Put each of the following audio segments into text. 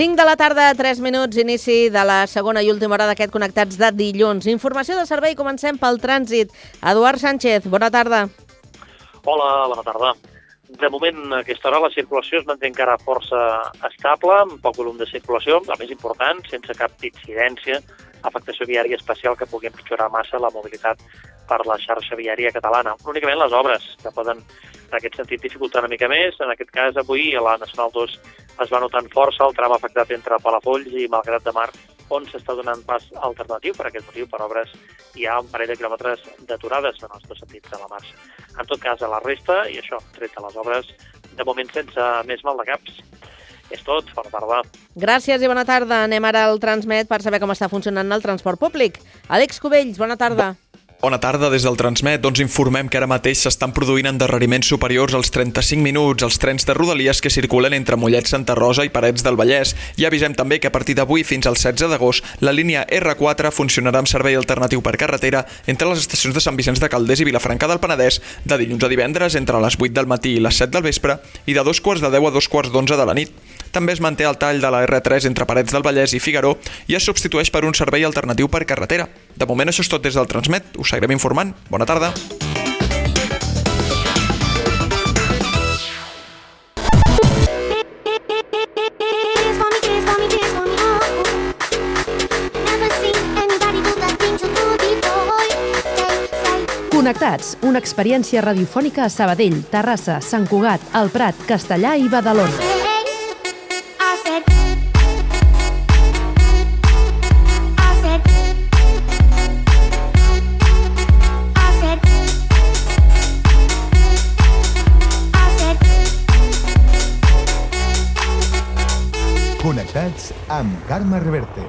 5 de la tarda, 3 minuts, inici de la segona i última hora d'aquest Connectats de dilluns. Informació de servei, comencem pel trànsit. Eduard Sánchez, bona tarda. Hola, bona tarda. De moment, a aquesta hora, la circulació es manté encara força estable, amb poc volum de circulació, el més important, sense cap incidència, afectació viària especial que pugui empitjorar massa la mobilitat per la xarxa viària catalana. Únicament les obres, que poden en aquest sentit dificultar una mica més. En aquest cas, avui a la Nacional 2 es va notant força el tram afectat entre Palafolls i Malgrat de Mar, on s'està donant pas alternatiu per aquest motiu, per obres, hi ha un parell de quilòmetres d'aturades en els dos sentits de la marxa. En tot cas, a la resta, i això, tret de les obres, de moment sense més mal de caps. És tot, bona tarda. Gràcies i bona tarda. Anem ara al Transmet per saber com està funcionant el transport públic. Àlex Cubells, bona tarda. Bon Bona tarda, des del Transmet doncs informem que ara mateix s'estan produint endarreriments superiors als 35 minuts als trens de Rodalies que circulen entre Mollet, Santa Rosa i Parets del Vallès. I avisem també que a partir d'avui fins al 16 d'agost la línia R4 funcionarà amb servei alternatiu per carretera entre les estacions de Sant Vicenç de Calders i Vilafranca del Penedès de dilluns a divendres entre les 8 del matí i les 7 del vespre i de dos quarts de 10 a dos quarts d'11 de la nit. També es manté el tall de la R3 entre Parets del Vallès i Figaró i es substitueix per un servei alternatiu per carretera. De moment això és tot des del Transmet, us seguirem informant. Bona tarda. Connectats, una experiència radiofònica a Sabadell, Terrassa, Sant Cugat, El Prat, Castellà i Badalona. Connectats amb Carme Reverte.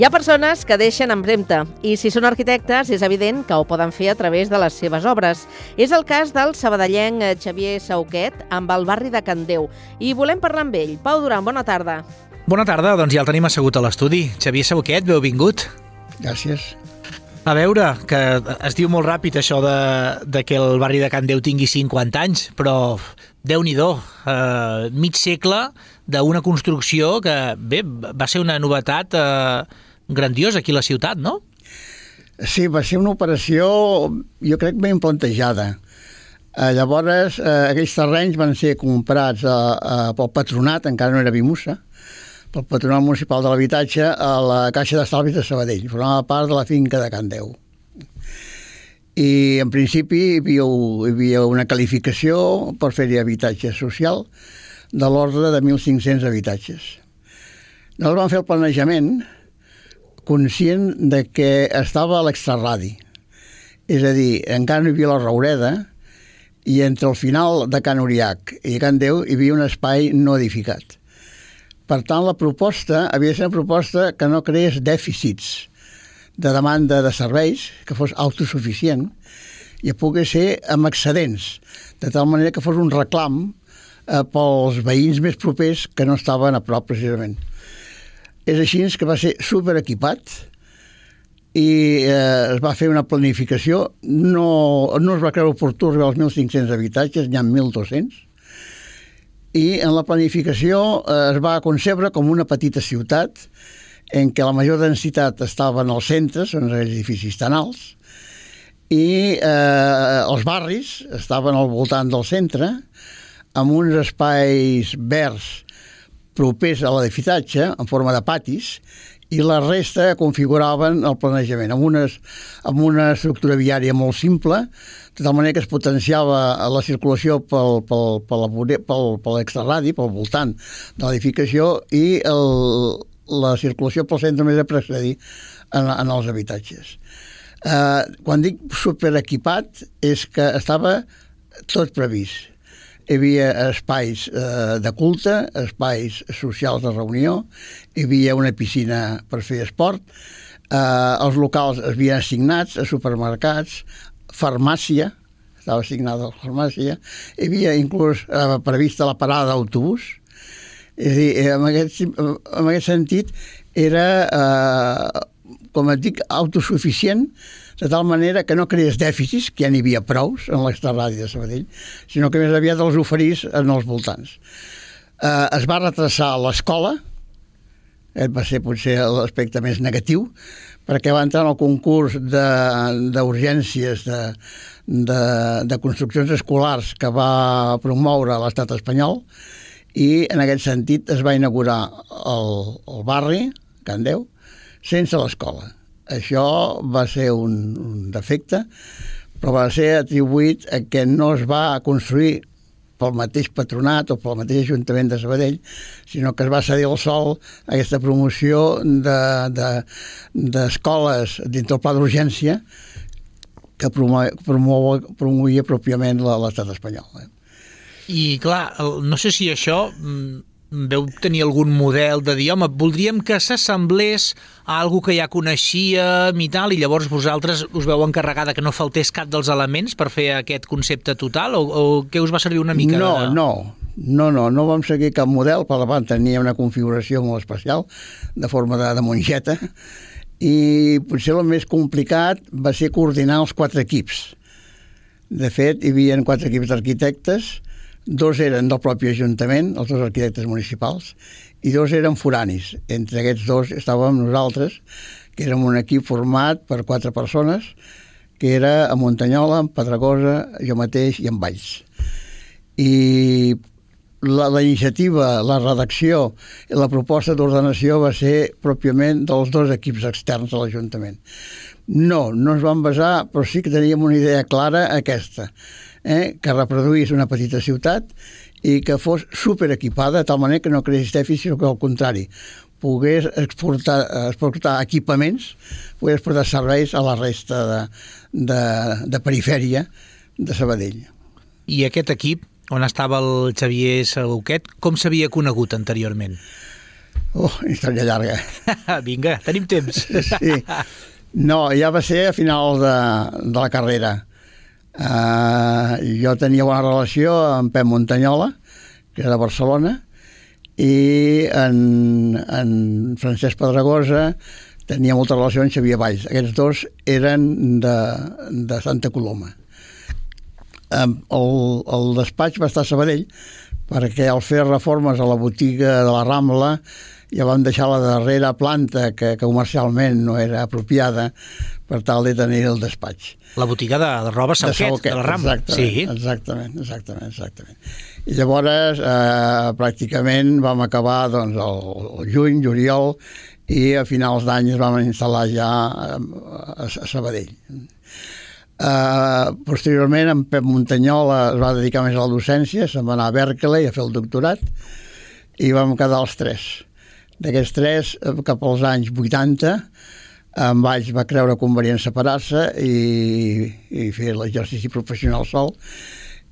Hi ha persones que deixen empremta i si són arquitectes és evident que ho poden fer a través de les seves obres. És el cas del sabadellenc eh, Xavier Sauquet amb el barri de Candeu i volem parlar amb ell. Pau Duran, bona tarda. Bona tarda, doncs ja el tenim assegut a l'estudi. Xavier Sauquet, benvingut. Gràcies. A veure, que es diu molt ràpid això de, de que el barri de Can Déu tingui 50 anys, però déu nhi eh, mig segle d'una construcció que, bé, va ser una novetat eh, grandiós aquí a la ciutat, no? Sí, va ser una operació, jo crec, ben plantejada. Eh, llavors, eh, aquells terrenys van ser comprats a, a, pel patronat, encara no era Bimusa, pel patronat municipal de l'habitatge a la Caixa d'Estalvis de Sabadell, formava part de la finca de Can Déu. I en principi hi havia, hi havia una qualificació per fer-hi habitatge social de l'ordre de 1.500 habitatges. Nosaltres vam fer el planejament, conscient de que estava a l'extraradi. És a dir, encara no hi havia la Raureda i entre el final de Can Uriac i Can Déu hi havia un espai no edificat. Per tant, la proposta havia de ser una proposta que no creés dèficits de demanda de serveis, que fos autosuficient, i pogués ser amb excedents, de tal manera que fos un reclam eh, pels veïns més propers que no estaven a prop, precisament. És així que va ser super equipat i eh, es va fer una planificació. No, no es va creure oportú arribar als 1.500 habitatges, n'hi ha 1.200, i en la planificació eh, es va concebre com una petita ciutat en què la major densitat estava en els centres, en els edificis tan alts, i eh, els barris estaven al voltant del centre, amb uns espais verds propers a l'edifitatge, en forma de patis, i la resta configuraven el planejament amb, unes, amb una estructura viària molt simple, de tal manera que es potenciava la circulació pel, pel, pel, pel, pel extraradi, pel voltant de l'edificació, i el, la circulació pel centre més a precedir en, en els habitatges. Eh, quan dic superequipat és que estava tot previst hi havia espais eh, de culte, espais socials de reunió, hi havia una piscina per fer esport, eh, els locals es havien assignats a supermercats, farmàcia, estava assignada la farmàcia, hi havia inclús eh, prevista la parada d'autobús, És a dir, eh, en aquest, en aquest sentit era, eh, com et dic, autosuficient, de tal manera que no creés dèficits, que ja n'hi havia prous en l'extraràdio de Sabadell, sinó que més aviat els oferís en els voltants. Eh, es va retrasar l'escola, aquest va ser potser l'aspecte més negatiu, perquè va entrar en el concurs d'urgències de, de, de, de construccions escolars que va promoure l'estat espanyol i en aquest sentit es va inaugurar el, el barri, Can Déu, sense l'escola. Això va ser un, un defecte, però va ser atribuït a que no es va construir pel mateix patronat o pel mateix Ajuntament de Sabadell, sinó que es va cedir el sol aquesta promoció d'escoles de, de, dintre el pla d'urgència que promoua, promoia pròpiament l'estat espanyol. Eh? I clar, no sé si això mm, veu tenir algun model de dir, home, voldríem que s'assemblés a algú que ja coneixíem i tal, i llavors vosaltres us veu encarregada que no faltés cap dels elements per fer aquest concepte total, o, o què us va servir una mica? No, de... no, no, no, no vam seguir cap model, per davant tenia una configuració molt especial, de forma de, de monjeta, i potser el més complicat va ser coordinar els quatre equips. De fet, hi havia quatre equips d'arquitectes, Dos eren del propi Ajuntament, els dos arquitectes municipals, i dos eren foranis. Entre aquests dos estàvem nosaltres, que érem un equip format per quatre persones, que era a Montanyola, en Pedragosa, jo mateix i en Valls. I la, la iniciativa, la redacció i la proposta d'ordenació va ser pròpiament dels dos equips externs de l'Ajuntament. No, no ens vam basar, però sí que teníem una idea clara aquesta eh, que reproduís una petita ciutat i que fos superequipada de tal manera que no creés dèficit, sinó que al contrari, pogués exportar, exportar equipaments, pogués exportar serveis a la resta de, de, de perifèria de Sabadell. I aquest equip, on estava el Xavier Sauquet, com s'havia conegut anteriorment? Oh, història llarga. Vinga, tenim temps. sí. No, ja va ser a final de, de la carrera. Uh, jo tenia bona relació amb Pep Montanyola, que era de Barcelona, i en, en Francesc Pedragosa tenia molta relació amb Xavier Valls. Aquests dos eren de, de Santa Coloma. El, el despatx va estar a Sabadell perquè al fer reformes a la botiga de la Rambla ja vam deixar la darrera planta que, que comercialment no era apropiada per tal de tenir el despatx. La botiga de, de roba Sauquet, de, Sauquet, de la Rambla. Exactament, sí. exactament, exactament, exactament. I llavors eh, pràcticament vam acabar doncs, el, el juny, juliol, i a finals d'any es vam instal·lar ja a, a, a Sabadell. Uh, posteriorment, en Pep Montanyola es va dedicar més a la docència, se'n va anar a Berkeley a fer el doctorat, i vam quedar els tres. D'aquests tres, eh, cap als anys 80, en Valls va creure convenient separar-se i, i fer l'exercici professional sol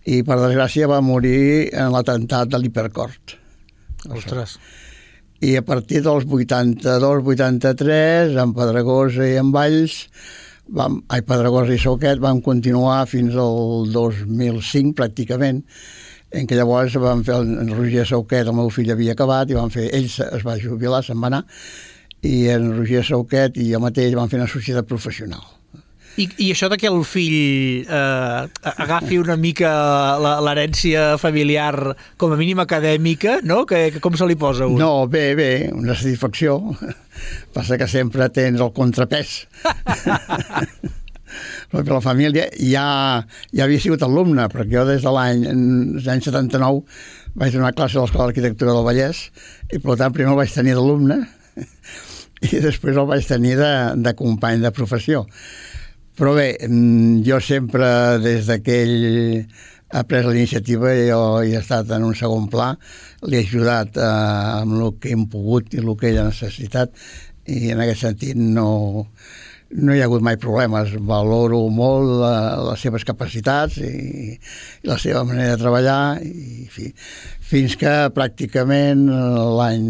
i per desgràcia va morir en l'atemptat de l'Hipercort. Ostres. I a partir dels 82-83, en Pedragosa i en Valls, vam, ai, Pedragosa i Sauquet van continuar fins al 2005 pràcticament, en què llavors van fer el, en Roger Sauquet, el meu fill havia acabat, i van fer, ell es va jubilar, se'n va anar, i en Roger Sauquet i jo mateix vam fer una societat professional. I, I això de que el fill eh, agafi una mica l'herència familiar com a mínim acadèmica, no? Que, que com se li posa un? No, bé, bé, una satisfacció. Passa que sempre tens el contrapès. perquè la família ja, ja havia sigut alumne, perquè jo des de l'any 79 vaig donar classe a l'Escola d'Arquitectura del Vallès i per tant primer el vaig tenir d'alumne i després el vaig tenir de, de company de professió. Però bé, mm, jo sempre, des d'aquell ha pres la iniciativa jo he estat en un segon pla, li he ajudat eh, amb el que hem pogut i el que ell ha necessitat i en aquest sentit no, no hi ha hagut mai problemes. Valoro molt la, les seves capacitats i, i la seva manera de treballar i, fi, fins que pràcticament l'any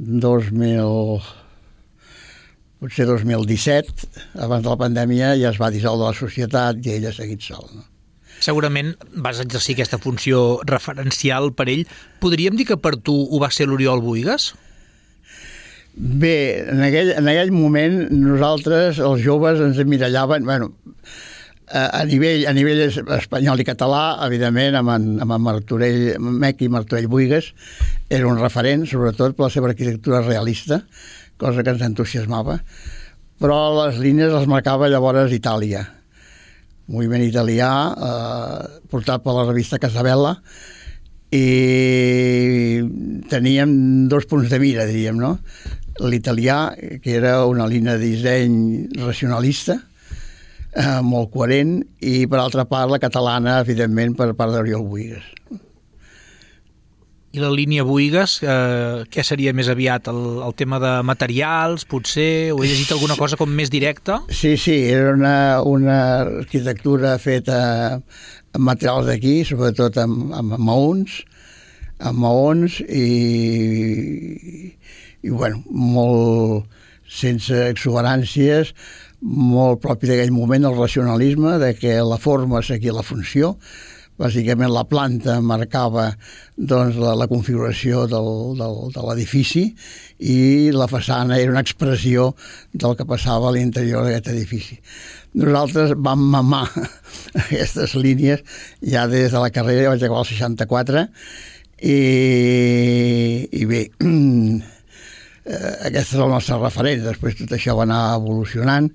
2000 potser 2017, abans de la pandèmia, ja es va dissoldre la societat i ell ha seguit sol. No? Segurament vas exercir aquesta funció referencial per ell. Podríem dir que per tu ho va ser l'Oriol Buigas? Bé, en aquell, en aquell moment nosaltres, els joves, ens emirallaven... Bueno, a nivell, a nivell espanyol i català, evidentment, amb en, amb en Martorell, Mec i Martorell Buigas, era un referent, sobretot per la seva arquitectura realista, cosa que ens entusiasmava, però les línies les marcava llavors Itàlia. Moviment italià, eh, portat per la revista Casabella, i teníem dos punts de mira, diríem, no? L'italià, que era una línia de disseny racionalista, eh, molt coherent, i per altra part la catalana, evidentment, per part d'Oriol Buigas. I la línia Buigas, eh, què seria més aviat? El, el tema de materials, potser? O he llegit alguna cosa com més directa? Sí, sí, era una, una arquitectura feta amb materials d'aquí, sobretot amb, amb maons, amb maons i, i bueno, molt sense exuberàncies, molt propi d'aquell moment el racionalisme, de que la forma seguia la funció, bàsicament la planta marcava doncs, la, la configuració del, del, de l'edifici i la façana era una expressió del que passava a l'interior d'aquest edifici. Nosaltres vam mamar aquestes línies ja des de la carrera, ja vaig acabar el 64, i, i bé, eh, aquest és el nostre referent. Després tot això va anar evolucionant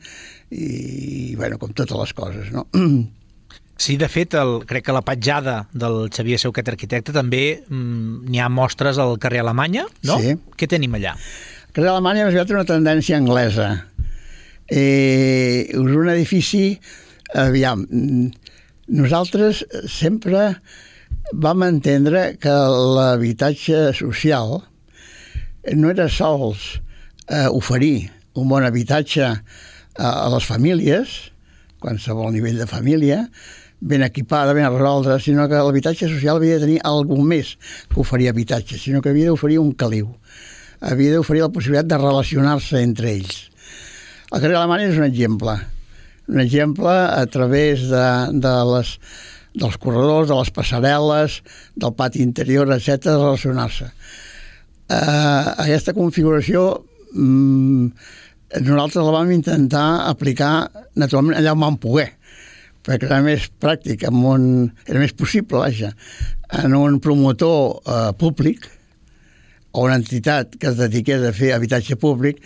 i, bueno, com totes les coses, no? Sí, de fet, el, crec que la petjada del Xavier Seuquet Arquitecte també mm, n'hi ha mostres al carrer Alemanya, no? Sí. Què tenim allà? El carrer Alemanya més aviat una tendència anglesa. Eh, és un edifici, aviam, nosaltres sempre vam entendre que l'habitatge social no era sols eh, oferir un bon habitatge a, a les famílies, qualsevol nivell de família, ben equipada, ben resoldre, sinó que l'habitatge social havia de tenir alguna més que oferir habitatge, sinó que havia d'oferir un caliu. Havia d'oferir la possibilitat de relacionar-se entre ells. El carrer Alemanya és un exemple. Un exemple a través de, de les, dels corredors, de les passarel·les, del pati interior, etc de relacionar-se. Uh, aquesta configuració mm, nosaltres la vam intentar aplicar naturalment allà on vam poder perquè era més pràctic, amb un, era més possible, vaja, en un promotor eh, públic o una entitat que es dediqués a fer habitatge públic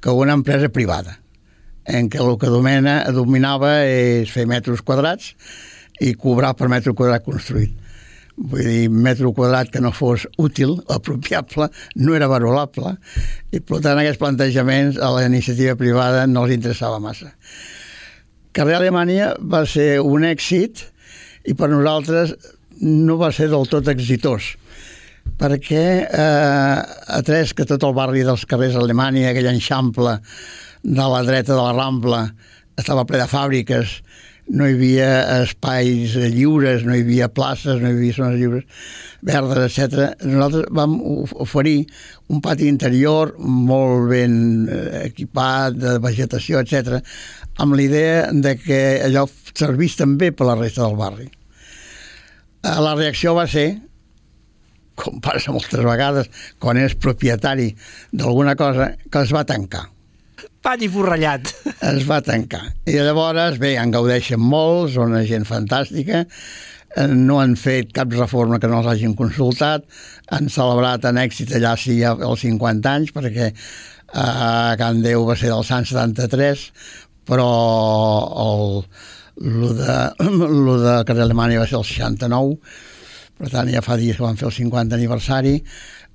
que una empresa privada, en què el que domina, dominava és fer metres quadrats i cobrar per metre quadrat construït. Vull dir, metro quadrat que no fos útil, apropiable, no era valorable, i per tant aquests plantejaments a la iniciativa privada no els interessava massa. Carrer Alemanya va ser un èxit i per nosaltres no va ser del tot exitós perquè eh, atès que tot el barri dels carrers Alemanya, aquell enxample de la dreta de la Rambla, estava ple de fàbriques, no hi havia espais lliures, no hi havia places, no hi havia zones lliures verdes, etc. Nosaltres vam oferir un pati interior molt ben eh, equipat, de vegetació, etc, amb l'idea de que allò servís també per la resta del barri. Eh, la reacció va ser, com passa moltes vegades, quan és propietari d'alguna cosa, que es va tancar pany i forrellat. Es va tancar. I llavors, bé, en gaudeixen molt, són una gent fantàstica, eh, no han fet cap reforma que no els hagin consultat, han celebrat en èxit allà sí els 50 anys, perquè a eh, Can Déu va ser del Sant 73, però el, lo de, lo de Carrer Alemanya va ser el 69, per tant ja fa dies que van fer el 50 aniversari,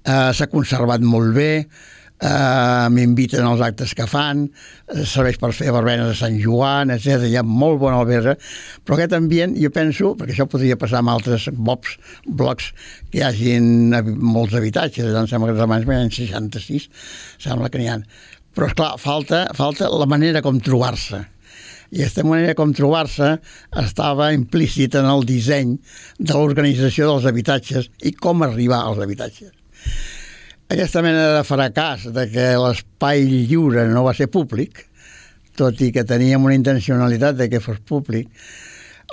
eh, s'ha conservat molt bé, eh, m'inviten als actes que fan, eh, serveix per fer barbenes de Sant Joan, etc. Hi ha molt bon alberga, però aquest ambient, jo penso, perquè això podria passar amb altres bobs, blocs que hi hagin molts habitatges, em sembla que els amants ha 66, sembla que n'hi ha. Però, és clar falta, falta la manera com trobar-se. I aquesta manera com trobar-se estava implícita en el disseny de l'organització dels habitatges i com arribar als habitatges aquesta mena de fracàs de que l'espai lliure no va ser públic, tot i que teníem una intencionalitat de que fos públic,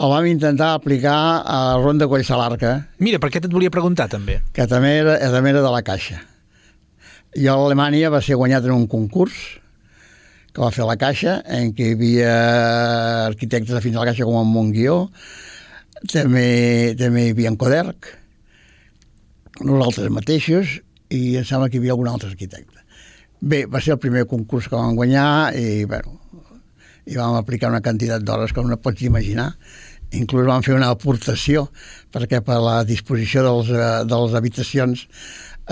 el vam intentar aplicar a la Ronda Collsalarca, Mira, per què et volia preguntar, també? que també era, també era de la Caixa. I a Alemanya va ser guanyat en un concurs que va fer la Caixa, en què hi havia arquitectes afins a la Caixa com en Montguió, també, també hi havia en Coderc, nosaltres mateixos, i em sembla que hi havia algun altre arquitecte. Bé, va ser el primer concurs que vam guanyar i, bueno, i vam aplicar una quantitat d'hores com no pots imaginar. Inclús vam fer una aportació perquè per la disposició dels, eh, de les habitacions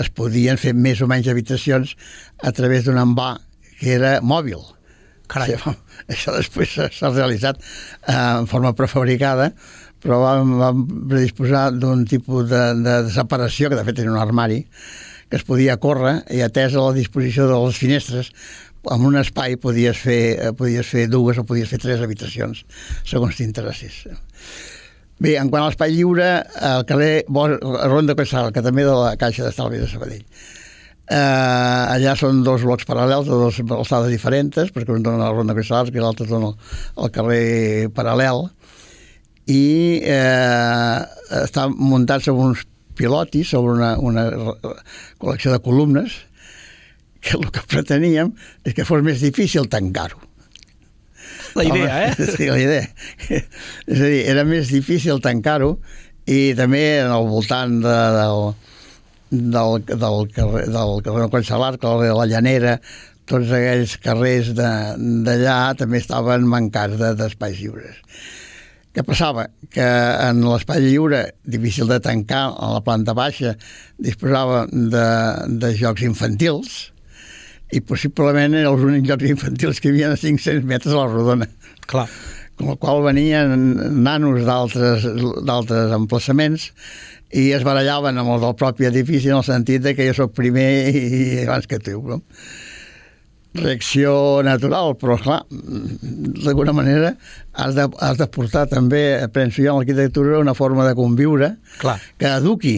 es podien fer més o menys habitacions a través d'un envà que era mòbil. Carai. Això després s'ha- s'ha realitzat eh, en forma prefabricada, però vam, vam predisposar d'un tipus de, de, de separació, que de fet era un armari, que es podia córrer i atès a la disposició de les finestres, amb un espai podies fer, eh, podies fer dues o podies fer tres habitacions, segons t'interessis. Bé, en quant a l'espai lliure, al carrer Ronda Coixal, que també de la Caixa d'Estalvi de Sabadell, Eh, allà són dos blocs paral·lels de dues alçades diferents, perquè un dona la Ronda Coixal i l'altre dona al carrer paral·lel, i eh, està muntat sobre uns pilotis, sobre una, una col·lecció de columnes, que el que preteníem és que fos més difícil tancar-ho. La idea, eh? Sí, la idea. És a dir, era més difícil tancar-ho i també en el voltant de, del, del, del carrer, del carrer Collsalar, carrer de la Llanera, tots aquells carrers de- d'allà també estaven mancats de- d'espais lliures. Què passava? Que en l'espai lliure, difícil de tancar, a la planta baixa, disposava de, de jocs infantils, i possiblement eren els únics jocs infantils que hi havia a 500 metres a la rodona Clar. com el qual venien nanos d'altres d'altres emplaçaments i es barallaven amb els del propi edifici en el sentit de que jo sóc primer i abans que tu. No? Reacció natural, però clar, d'alguna manera has de, has de portar també, penso jo, en l'arquitectura una forma de conviure Clar. que eduqui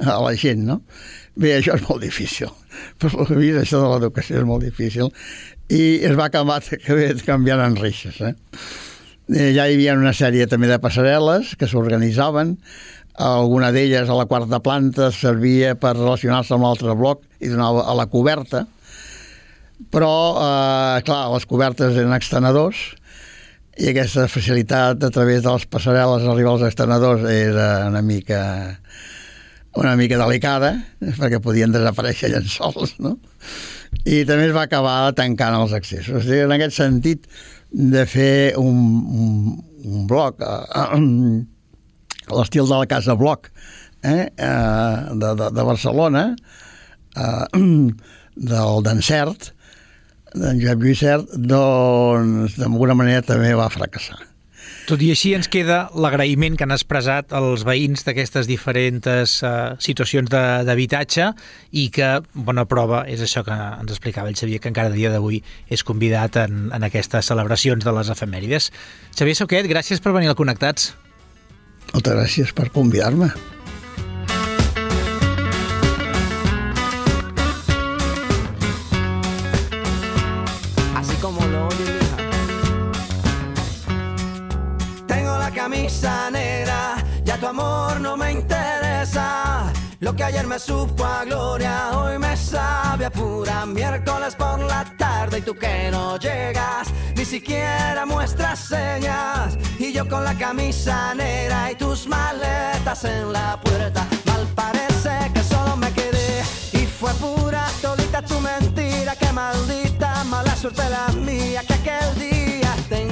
a la gent, no? Bé, això és molt difícil. Per lo que he vist, això de l'educació és molt difícil. I es va acabar canviant en reixes, eh? Eh, Ja hi havia una sèrie també de passarel·les que s'organitzaven, alguna d'elles a la quarta planta servia per relacionar-se amb l'altre bloc i donava a la coberta, però, eh, clar, les cobertes eren extenedors i aquesta facilitat a través de les passarel·les arribar als extenedors era una mica una mica delicada, perquè podien desaparèixer llençols, no? I també es va acabar tancant els accessos. O sigui, en aquest sentit, de fer un, un, un bloc eh, l'estil de la Casa Bloc eh, eh, de, de, de Barcelona, eh, del d'Encert, d'en Josep Lluís Cert, doncs d'alguna manera també va fracassar. Tot i així ens queda l'agraïment que han expressat els veïns d'aquestes diferents uh, situacions d'habitatge i que bona prova és això que ens explicava el Xavier, que encara a dia d'avui és convidat en, en aquestes celebracions de les efemèrides. Xavier Soquet, gràcies per venir al Connectats. Moltes gràcies per convidar-me. Que ayer me supo a gloria, hoy me sabe a pura miércoles por la tarde y tú que no llegas, ni siquiera muestras señas. Y yo con la camisa negra y tus maletas en la puerta, mal parece que solo me quedé y fue pura todita tu mentira, que maldita mala suerte la mía, que aquel día te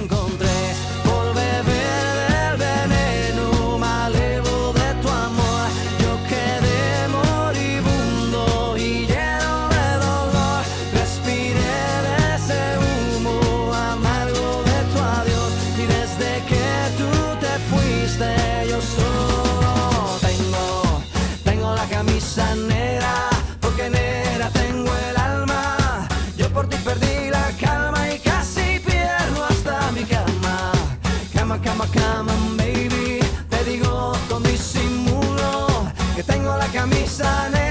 Nissan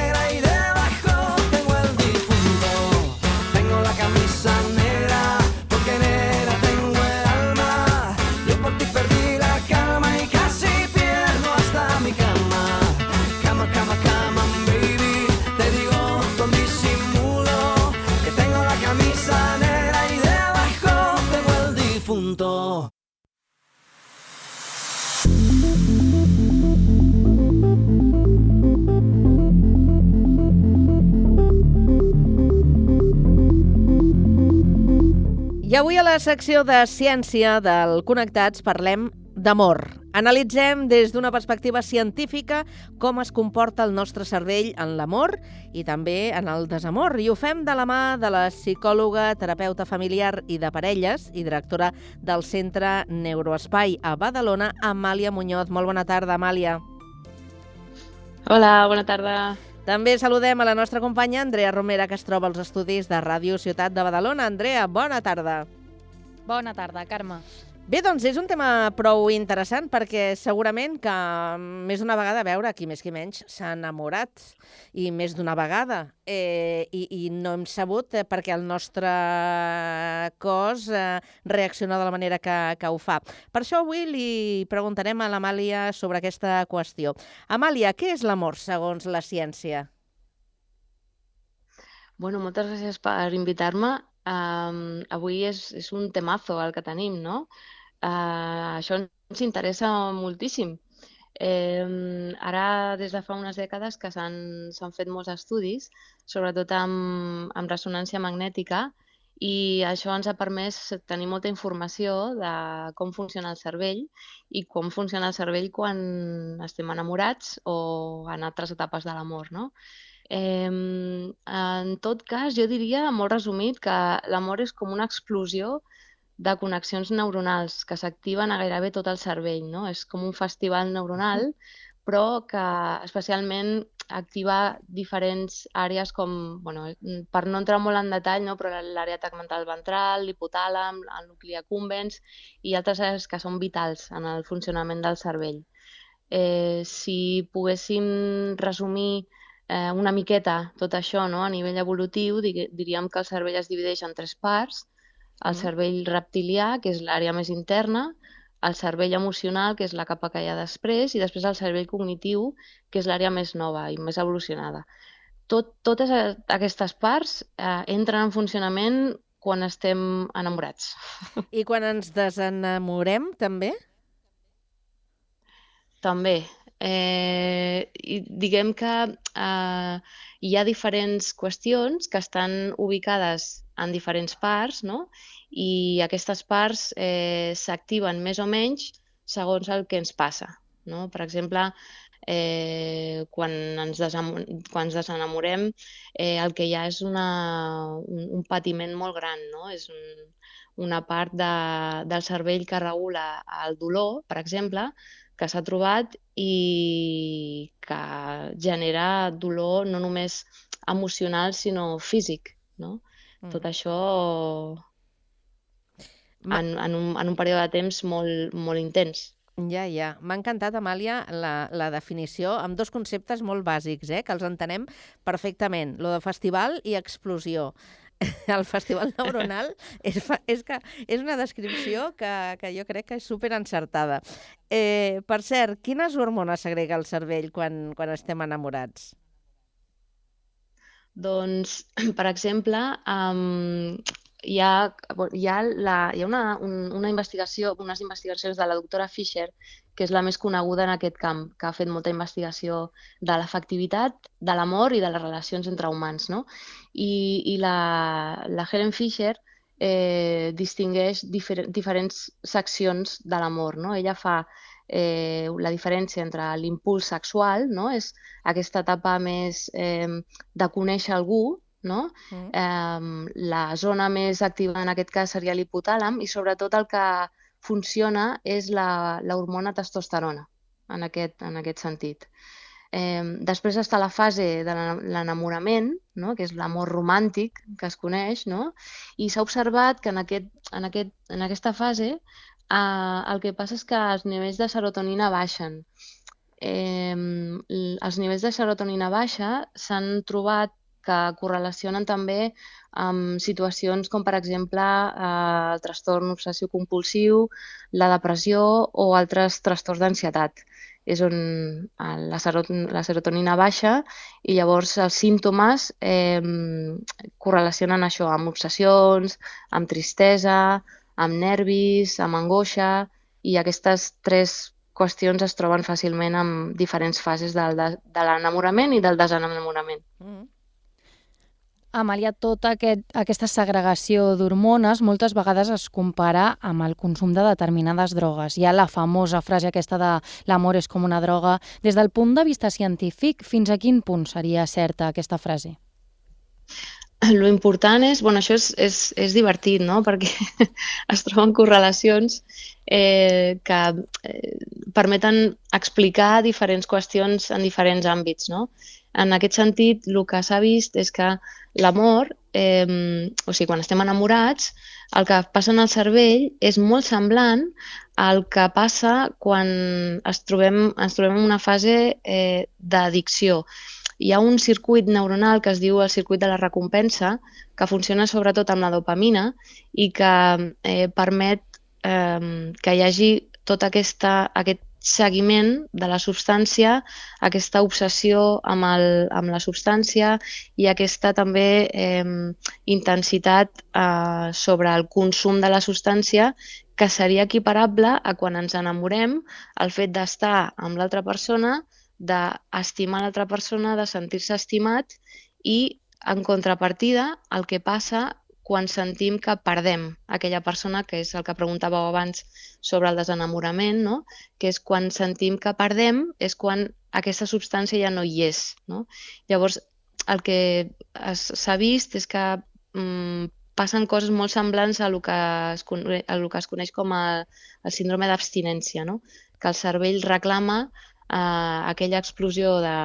la secció de ciència del Connectats parlem d'amor. Analitzem des d'una perspectiva científica com es comporta el nostre cervell en l'amor i també en el desamor. I ho fem de la mà de la psicòloga, terapeuta familiar i de parelles i directora del Centre Neuroespai a Badalona, Amàlia Muñoz. Molt bona tarda, Amàlia. Hola, bona tarda. També saludem a la nostra companya Andrea Romera, que es troba als estudis de Ràdio Ciutat de Badalona. Andrea, bona tarda. Bona tarda, Carme. Bé, doncs és un tema prou interessant perquè segurament que més d'una vegada, a veure, qui més qui menys, s'ha enamorat i més d'una vegada eh, i, i no hem sabut eh, perquè el nostre cos eh, reacciona de la manera que, que ho fa. Per això avui li preguntarem a l'Amàlia sobre aquesta qüestió. Amàlia, què és l'amor segons la ciència? Bueno, moltes gràcies per invitar-me. Um, avui és, és un temazo el que tenim, no? Uh, això ens interessa moltíssim. Eh, ara, des de fa unes dècades que s'han fet molts estudis, sobretot amb, amb ressonància magnètica, i això ens ha permès tenir molta informació de com funciona el cervell i com funciona el cervell quan estem enamorats o en altres etapes de l'amor, no? Eh, en tot cas, jo diria, molt resumit, que l'amor és com una explosió de connexions neuronals que s'activen a gairebé tot el cervell. No? És com un festival neuronal, però que especialment activa diferents àrees com, bueno, per no entrar molt en detall, no? però l'àrea tegmental ventral, l'hipotàlam, el nucli accumbens i altres àrees que són vitals en el funcionament del cervell. Eh, si poguéssim resumir eh, una miqueta tot això no? a nivell evolutiu, diríem que el cervell es divideix en tres parts, el cervell reptilià, que és l'àrea més interna, el cervell emocional, que és la capa que hi ha després, i després el cervell cognitiu, que és l'àrea més nova i més evolucionada. Tot, totes aquestes parts eh, entren en funcionament quan estem enamorats. I quan ens desenamorem, també? També. Eh, diguem que eh, hi ha diferents qüestions que estan ubicades en diferents parts, no? i aquestes parts eh, s'activen més o menys segons el que ens passa. No? Per exemple, eh, quan, ens quan ens desenamorem, eh, el que hi ha és una, un, un patiment molt gran, no? és un, una part de, del cervell que regula el dolor, per exemple, que s'ha trobat i que genera dolor no només emocional, sinó físic. No? Mm. Tot això en, en, un, en un període de temps molt, molt intens. Ja, ja. M'ha encantat, Amàlia, la, la definició amb dos conceptes molt bàsics, eh, que els entenem perfectament, lo de festival i explosió. El festival neuronal és, és, que, és una descripció que, que jo crec que és super encertada. Eh, per cert, quines hormones segrega el cervell quan, quan estem enamorats? Doncs, per exemple, um, hi ha, hi ha, la, hi ha una, un, una investigació, unes investigacions de la doctora Fisher, que és la més coneguda en aquest camp, que ha fet molta investigació de l'efectivitat, de l'amor i de les relacions entre humans. No? I, i la, la Helen Fisher eh, distingueix difer diferents seccions de l'amor. No? Ella fa eh, la diferència entre l'impuls sexual, no? és aquesta etapa més eh, de conèixer algú, no? Mm. Eh, la zona més activa en aquest cas seria l'hipotàlam i sobretot el que funciona és la, la hormona testosterona en aquest, en aquest sentit. Eh, després està la fase de l'enamorament, no? que és l'amor romàntic que es coneix, no? i s'ha observat que en, aquest, en, aquest, en aquesta fase Uh, el que passa és que els nivells de serotonina baixen. Eh, els nivells de serotonina baixa s'han trobat que correlacionen també amb situacions com, per exemple, eh, el trastorn obsessiu-compulsiu, la depressió o altres trastorns d'ansietat. És on la, la serotonina baixa i llavors els símptomes eh, correlacionen això amb obsessions, amb tristesa, amb nervis, amb angoixa, i aquestes tres qüestions es troben fàcilment en diferents fases del, de, de l'enamorament i del desenamorament. Mm. Amàlia, tota aquest, aquesta segregació d'hormones moltes vegades es compara amb el consum de determinades drogues. Hi ha la famosa frase aquesta de l'amor és com una droga. Des del punt de vista científic, fins a quin punt seria certa aquesta frase? Lo important és, bueno, això és, és, és divertit, no?, perquè es troben correlacions eh, que eh, permeten explicar diferents qüestions en diferents àmbits, no? En aquest sentit, el que s'ha vist és que l'amor, eh, o sigui, quan estem enamorats, el que passa en el cervell és molt semblant al que passa quan es trobem, ens trobem en una fase eh, d'addicció. Hi ha un circuit neuronal que es diu el circuit de la recompensa, que funciona sobretot amb la dopamina i que eh, permet eh, que hi hagi tot aquesta, aquest seguiment de la substància, aquesta obsessió amb, el, amb la substància i aquesta també eh, intensitat eh, sobre el consum de la substància que seria equiparable a quan ens enamorem, el fet d'estar amb l'altra persona, d'estimar l'altra persona, de sentir-se estimat i en contrapartida el que passa quan sentim que perdem aquella persona, que és el que preguntàveu abans sobre el desenamorament, no? que és quan sentim que perdem, és quan aquesta substància ja no hi és. No? Llavors, el que s'ha vist és que mm, passen coses molt semblants a el que es, a el que es coneix com a, el síndrome d'abstinència, no? que el cervell reclama eh, aquella explosió de,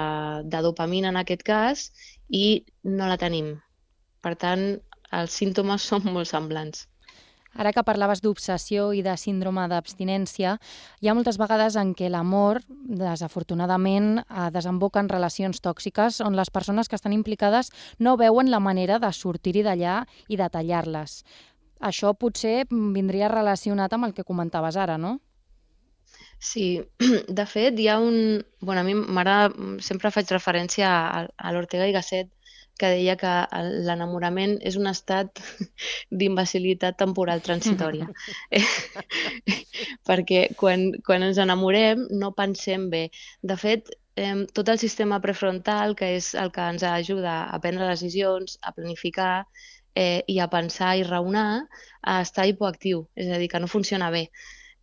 de dopamina en aquest cas i no la tenim. Per tant, els símptomes són molt semblants. Ara que parlaves d'obsessió i de síndrome d'abstinència, hi ha moltes vegades en què l'amor, desafortunadament, eh, desemboca en relacions tòxiques on les persones que estan implicades no veuen la manera de sortir-hi d'allà i de tallar-les. Això potser vindria relacionat amb el que comentaves ara, no? Sí, de fet, hi ha un... Bueno, a mi m'agrada, sempre faig referència a, a l'Ortega i Gasset, que deia que l'enamorament és un estat d'imbecilitat temporal transitòria. Perquè quan, quan ens enamorem no pensem bé. De fet, eh, tot el sistema prefrontal, que és el que ens ajuda a prendre decisions, a planificar eh, i a pensar i raonar, eh, està hipoactiu, és a dir, que no funciona bé.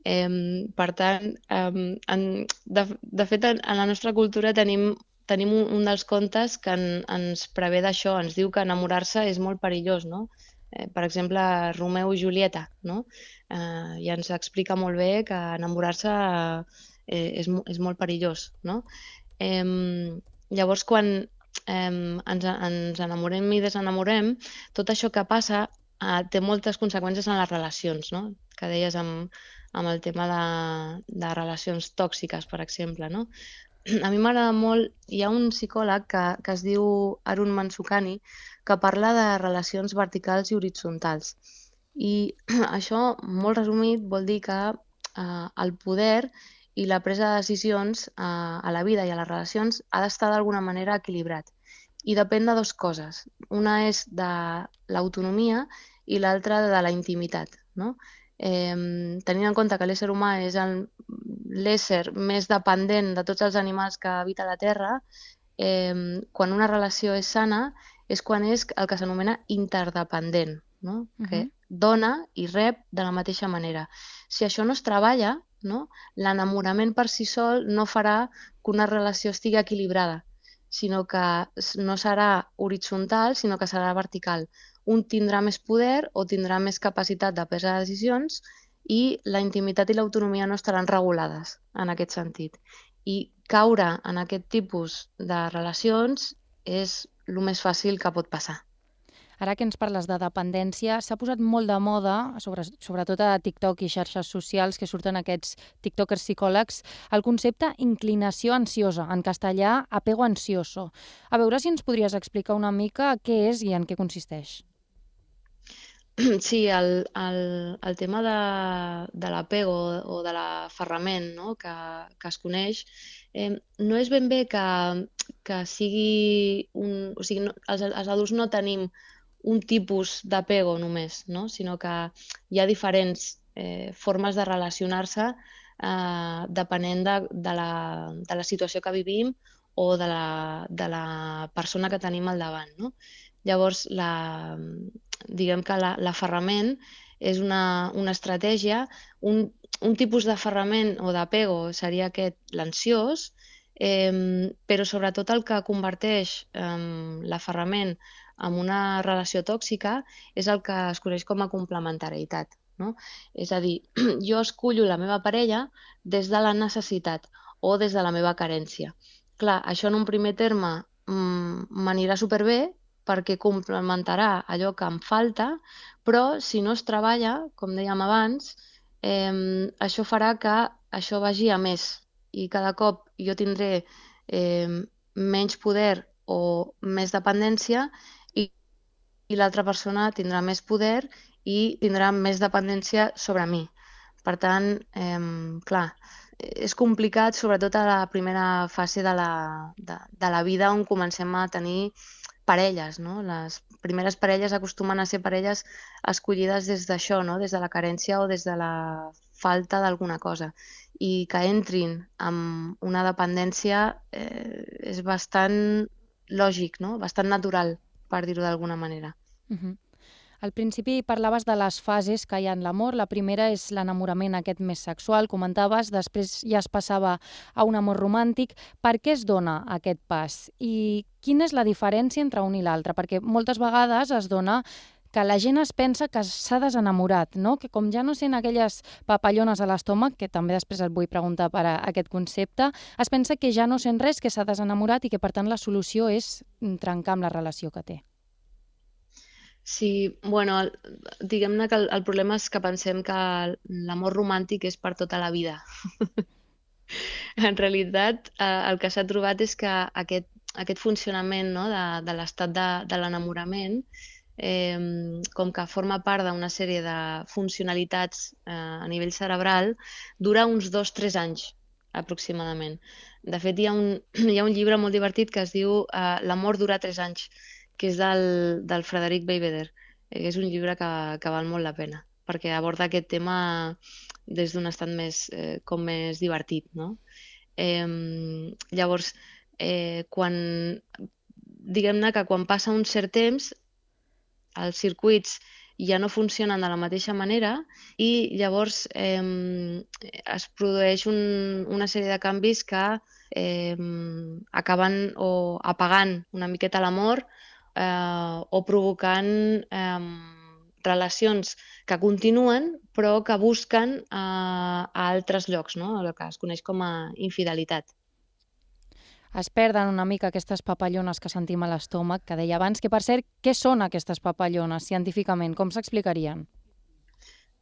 Eh, per tant, eh, en, de, de fet, en, en la nostra cultura tenim tenim un, un dels contes que en, ens prevé d'això, ens diu que enamorar-se és molt perillós, no? Eh, per exemple, Romeu i Julieta, no? Eh, I ens explica molt bé que enamorar-se eh, és, és molt perillós, no? Eh, llavors, quan eh, ens, ens enamorem i desenamorem, tot això que passa eh, té moltes conseqüències en les relacions, no? Que deies amb, amb el tema de, de relacions tòxiques, per exemple, no? A mi m'agrada molt, hi ha un psicòleg que, que es diu Arun Mansukani que parla de relacions verticals i horitzontals. I això, molt resumit, vol dir que eh, el poder i la presa de decisions eh, a la vida i a les relacions ha d'estar d'alguna manera equilibrat. I depèn de dues coses. Una és de l'autonomia i l'altra de la intimitat. No? Eh, tenint en compte que l'ésser humà és l'ésser més dependent de tots els animals que habita la Terra, eh, quan una relació és sana és quan és el que s'anomena interdependent, no? Uh -huh. que dona i rep de la mateixa manera. Si això no es treballa, no? l'enamorament per si sol no farà que una relació estigui equilibrada, sinó que no serà horitzontal, sinó que serà vertical un tindrà més poder o tindrà més capacitat de prendre decisions i la intimitat i l'autonomia no estaran regulades en aquest sentit. I caure en aquest tipus de relacions és el més fàcil que pot passar. Ara que ens parles de dependència, s'ha posat molt de moda, sobre, sobretot a TikTok i xarxes socials que surten aquests tiktokers psicòlegs, el concepte inclinació ansiosa, en castellà apego ansioso. A veure si ens podries explicar una mica què és i en què consisteix. Sí, el, el, el tema de, de l'apego o de l'aferrament no? que, que es coneix eh, no és ben bé que, que sigui un... O sigui, no, els, els adults no tenim un tipus d'apego només, no? sinó que hi ha diferents eh, formes de relacionar-se eh, depenent de, de, la, de la situació que vivim o de la, de la persona que tenim al davant. No? Llavors, la, diguem que l'aferrament és una, una estratègia, un, un tipus d'aferrament o d'apego seria aquest l'ansiós, eh, però sobretot el que converteix eh, l'aferrament en una relació tòxica és el que es coneix com a complementarietat. No? És a dir, jo escullo la meva parella des de la necessitat o des de la meva carència. Clar, això en un primer terme mm, m'anirà superbé perquè complementarà allò que em falta, però si no es treballa, com dèiem abans, eh, això farà que això vagi a més i cada cop jo tindré eh, menys poder o més dependència i, i l'altra persona tindrà més poder i tindrà més dependència sobre mi. Per tant, eh, clar, és complicat, sobretot a la primera fase de la, de, de la vida on comencem a tenir parelles, no? Les primeres parelles acostumen a ser parelles escollides des d'això, no? Des de la carència o des de la falta d'alguna cosa. I que entrin amb una dependència eh, és bastant lògic, no? Bastant natural, per dir-ho d'alguna manera. Uh -huh. Al principi parlaves de les fases que hi ha en l'amor. La primera és l'enamorament aquest més sexual, comentaves, després ja es passava a un amor romàntic. Per què es dona aquest pas? I quina és la diferència entre un i l'altre? Perquè moltes vegades es dona que la gent es pensa que s'ha desenamorat, no? que com ja no sent aquelles papallones a l'estómac, que també després et vull preguntar per a aquest concepte, es pensa que ja no sent res, que s'ha desenamorat i que per tant la solució és trencar amb la relació que té. Sí, bueno, diguem-ne que el, el problema és que pensem que l'amor romàntic és per tota la vida. en realitat, eh, el que s'ha trobat és que aquest, aquest funcionament no, de, de l'estat de, de l'enamorament, eh, com que forma part d'una sèrie de funcionalitats eh, a nivell cerebral, dura uns dos tres anys aproximadament. De fet, hi ha un, hi ha un llibre molt divertit que es diu eh, L'amor dura tres anys, que és del, del Frederic Beigbeder. Eh, és un llibre que, que val molt la pena, perquè aborda aquest tema des d'un estat més, eh, com més divertit, no? Eh, llavors, eh, quan, diguem-ne que quan passa un cert temps, els circuits ja no funcionen de la mateixa manera i llavors eh, es produeix un, una sèrie de canvis que eh, acaben o apagant una miqueta l'amor eh, o provocant eh, relacions que continuen però que busquen eh, a altres llocs, no? el que es coneix com a infidelitat. Es perden una mica aquestes papallones que sentim a l'estómac, que deia abans, que per cert, què són aquestes papallones científicament? Com s'explicarien?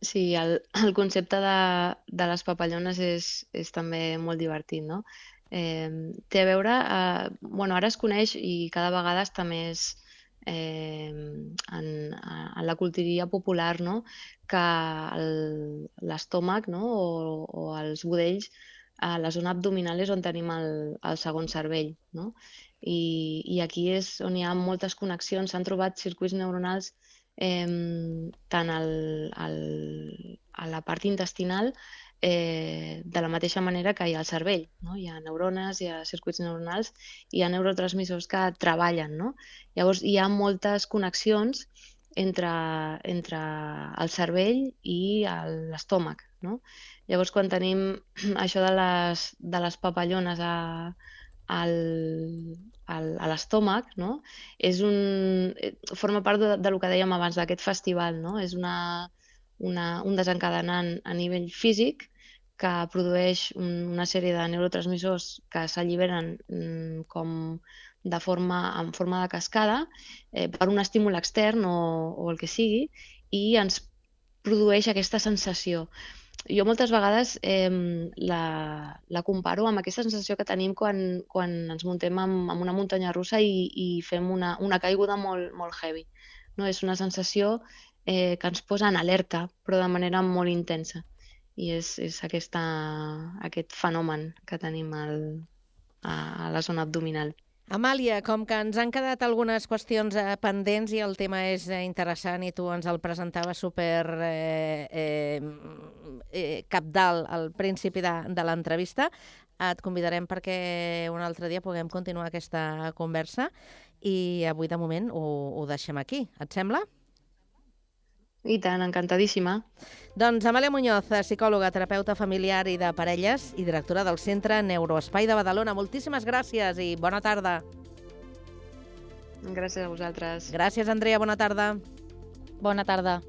Sí, el, el concepte de, de les papallones és, és també molt divertit, no? Eh, té a veure, eh, bueno, ara es coneix i cada vegada està més eh, en, en la cultiria popular, no? que l'estómac no? o, o els budells a la zona abdominal és on tenim el, el segon cervell. No? I, I aquí és on hi ha moltes connexions, s'han trobat circuits neuronals eh, tant al, al, a la part intestinal eh, de la mateixa manera que hi ha el cervell. No? Hi ha neurones, hi ha circuits neuronals, hi ha neurotransmissors que treballen. No? Llavors, hi ha moltes connexions entre, entre el cervell i l'estómac. No? Llavors, quan tenim això de les, de les papallones a, al, al, a l'estómac, no? és un, eh, forma part de, de lo que dèiem abans, d'aquest festival. No? És una, una, un desencadenant a nivell físic que produeix una sèrie de neurotransmissors que s'alliberen mm, com de forma, en forma de cascada eh, per un estímul extern o, o el que sigui i ens produeix aquesta sensació. Jo moltes vegades eh, la, la comparo amb aquesta sensació que tenim quan, quan ens muntem amb, amb una muntanya russa i, i fem una, una caiguda molt, molt heavy. No? És una sensació eh, que ens posa en alerta, però de manera molt intensa i és, és aquesta, aquest fenomen que tenim al, a, a la zona abdominal. Amàlia, com que ens han quedat algunes qüestions eh, pendents i el tema és eh, interessant i tu ens el presentaves super eh, eh, eh, capdalt al principi de, de l'entrevista, et convidarem perquè un altre dia puguem continuar aquesta conversa i avui de moment ho, ho deixem aquí. Et sembla? I tant, encantadíssima. Doncs Amàlia Muñoz, psicòloga, terapeuta familiar i de parelles i directora del Centre Neuroespai de Badalona. Moltíssimes gràcies i bona tarda. Gràcies a vosaltres. Gràcies, Andrea. Bona tarda. Bona tarda.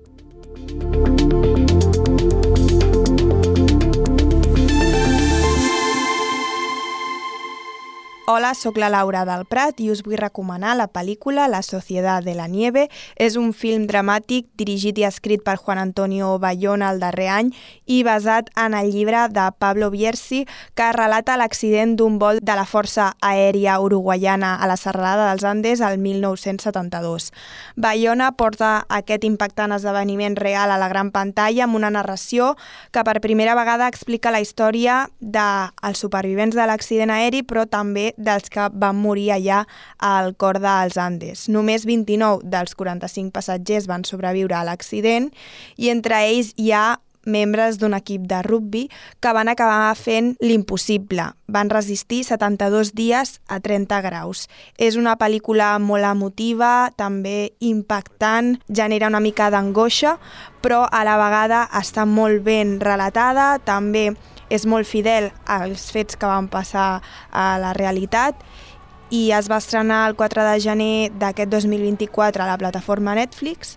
Hola, sóc la Laura del Prat i us vull recomanar la pel·lícula La Sociedad de la Nieve. És un film dramàtic dirigit i escrit per Juan Antonio Bayona el darrer any i basat en el llibre de Pablo Bierzi que relata l'accident d'un vol de la Força Aèria Uruguaiana a la serralada dels Andes al 1972. Bayona porta aquest impactant esdeveniment real a la gran pantalla amb una narració que per primera vegada explica la història dels supervivents de l'accident aeri però també dels que van morir allà al cor dels Andes. Només 29 dels 45 passatgers van sobreviure a l'accident i entre ells hi ha membres d'un equip de rugbi que van acabar fent l'impossible. Van resistir 72 dies a 30 graus. És una pel·lícula molt emotiva, també impactant, genera una mica d'angoixa, però a la vegada està molt ben relatada, també és molt fidel als fets que van passar a la realitat i es va estrenar el 4 de gener d'aquest 2024 a la plataforma Netflix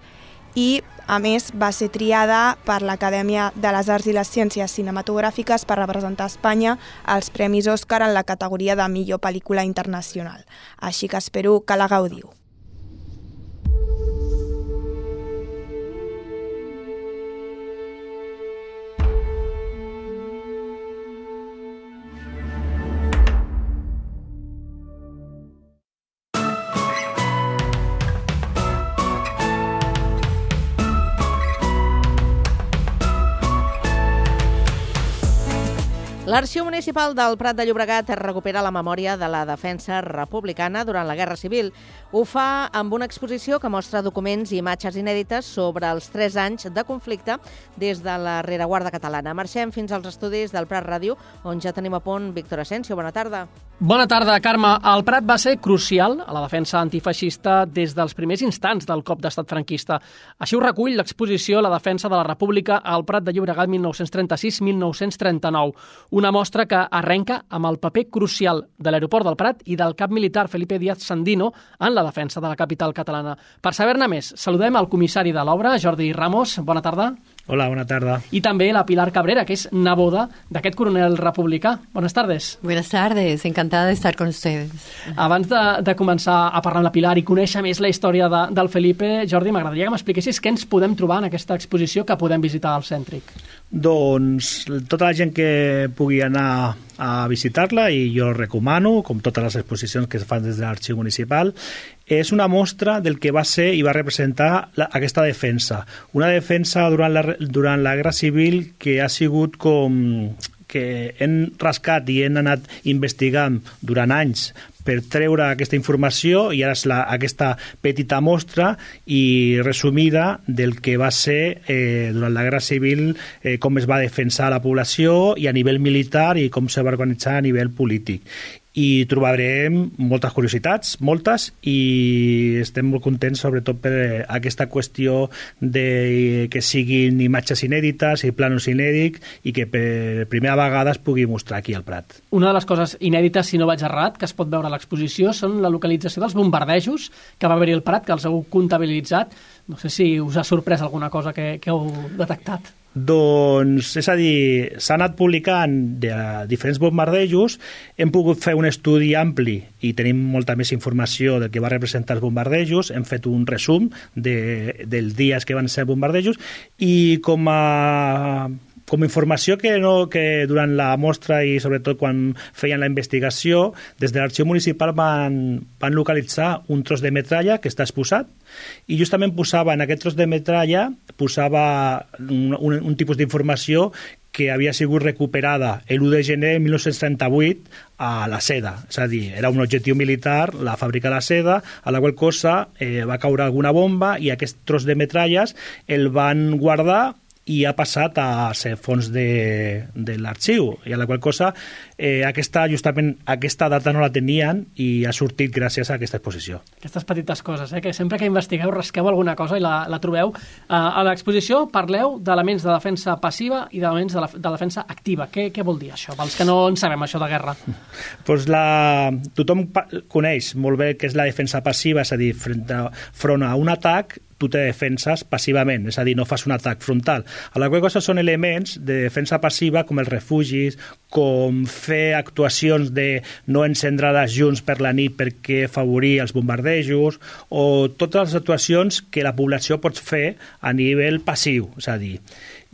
i, a més, va ser triada per l'Acadèmia de les Arts i les Ciències Cinematogràfiques per representar Espanya als Premis Òscar en la categoria de millor pel·lícula internacional. Així que espero que la gaudiu. L'Arxiu Municipal del Prat de Llobregat recupera la memòria de la defensa republicana durant la Guerra Civil. Ho fa amb una exposició que mostra documents i imatges inèdites sobre els tres anys de conflicte des de la rereguarda catalana. Marxem fins als estudis del Prat Ràdio, on ja tenim a punt Víctor Asensio. Bona tarda. Bona tarda, Carme. El Prat va ser crucial a la defensa antifeixista des dels primers instants del cop d'estat franquista. Així ho recull l'exposició La defensa de la República al Prat de Llobregat 1936-1939, una mostra que arrenca amb el paper crucial de l'aeroport del Prat i del cap militar Felipe Díaz Sandino en la defensa de la capital catalana. Per saber-ne més, saludem al comissari de l'obra, Jordi Ramos. Bona tarda. Hola, bona tarda. I també la Pilar Cabrera, que és neboda d'aquest coronel republicà. Buenas tardes. Buenas tardes, encantada de estar con ustedes. Abans de, de començar a parlar amb la Pilar i conèixer més la història de, del Felipe, Jordi, m'agradaria que m'expliquessis què ens podem trobar en aquesta exposició que podem visitar al Cèntric. Doncs tota la gent que pugui anar a visitar-la i jo recomano, com totes les exposicions que es fan des de l'arxiu municipal, és una mostra del que va ser i va representar la, aquesta defensa. Una defensa durant la, durant la Guerra Civil que ha sigut com que hem rascat i hem anat investigant durant anys per treure aquesta informació i ara és la, aquesta petita mostra i resumida del que va ser eh, durant la Guerra Civil eh, com es va defensar la població i a nivell militar i com se va organitzar a nivell polític i trobarem moltes curiositats, moltes, i estem molt contents sobretot per aquesta qüestió de que siguin imatges inèdites i planos inèdits i que per primera vegada es pugui mostrar aquí al Prat. Una de les coses inèdites, si no vaig errat, que es pot veure a l'exposició són la localització dels bombardejos que va haver-hi al Prat, que els heu comptabilitzat. No sé si us ha sorprès alguna cosa que, que heu detectat. Doncs, és a dir, s'ha anat publicant de diferents bombardejos, hem pogut fer un estudi ampli i tenim molta més informació del que va representar els bombardejos, hem fet un resum de, dels dies que van ser bombardejos i com a com a informació que, no, que durant la mostra i sobretot quan feien la investigació, des de l'arxiu municipal van, van localitzar un tros de metralla que està exposat i justament posava en aquest tros de metralla posava un, un, un tipus d'informació que havia sigut recuperada l'1 de gener de 1938 a la seda. És a dir, era un objectiu militar, la fàbrica de la seda, a la qual cosa eh, va caure alguna bomba i aquest tros de metralles el van guardar i ha passat a ser fons de, de l'arxiu, i a la qual cosa eh, aquesta, justament aquesta data no la tenien i ha sortit gràcies a aquesta exposició. Aquestes petites coses, eh, que sempre que investigueu rasqueu alguna cosa i la, la trobeu. Uh, a l'exposició parleu d'elements de defensa passiva i d'elements de, la, de defensa activa. Què, què vol dir això, pels que no en sabem això de guerra? Pues la... Tothom coneix molt bé què és la defensa passiva, és a dir, front a, front a un atac tu te defenses passivament, és a dir, no fas un atac frontal. A la qual cosa són elements de defensa passiva com els refugis, com fer actuacions de no encendre les junts per la nit perquè favorir els bombardejos, o totes les actuacions que la població pot fer a nivell passiu, és a dir,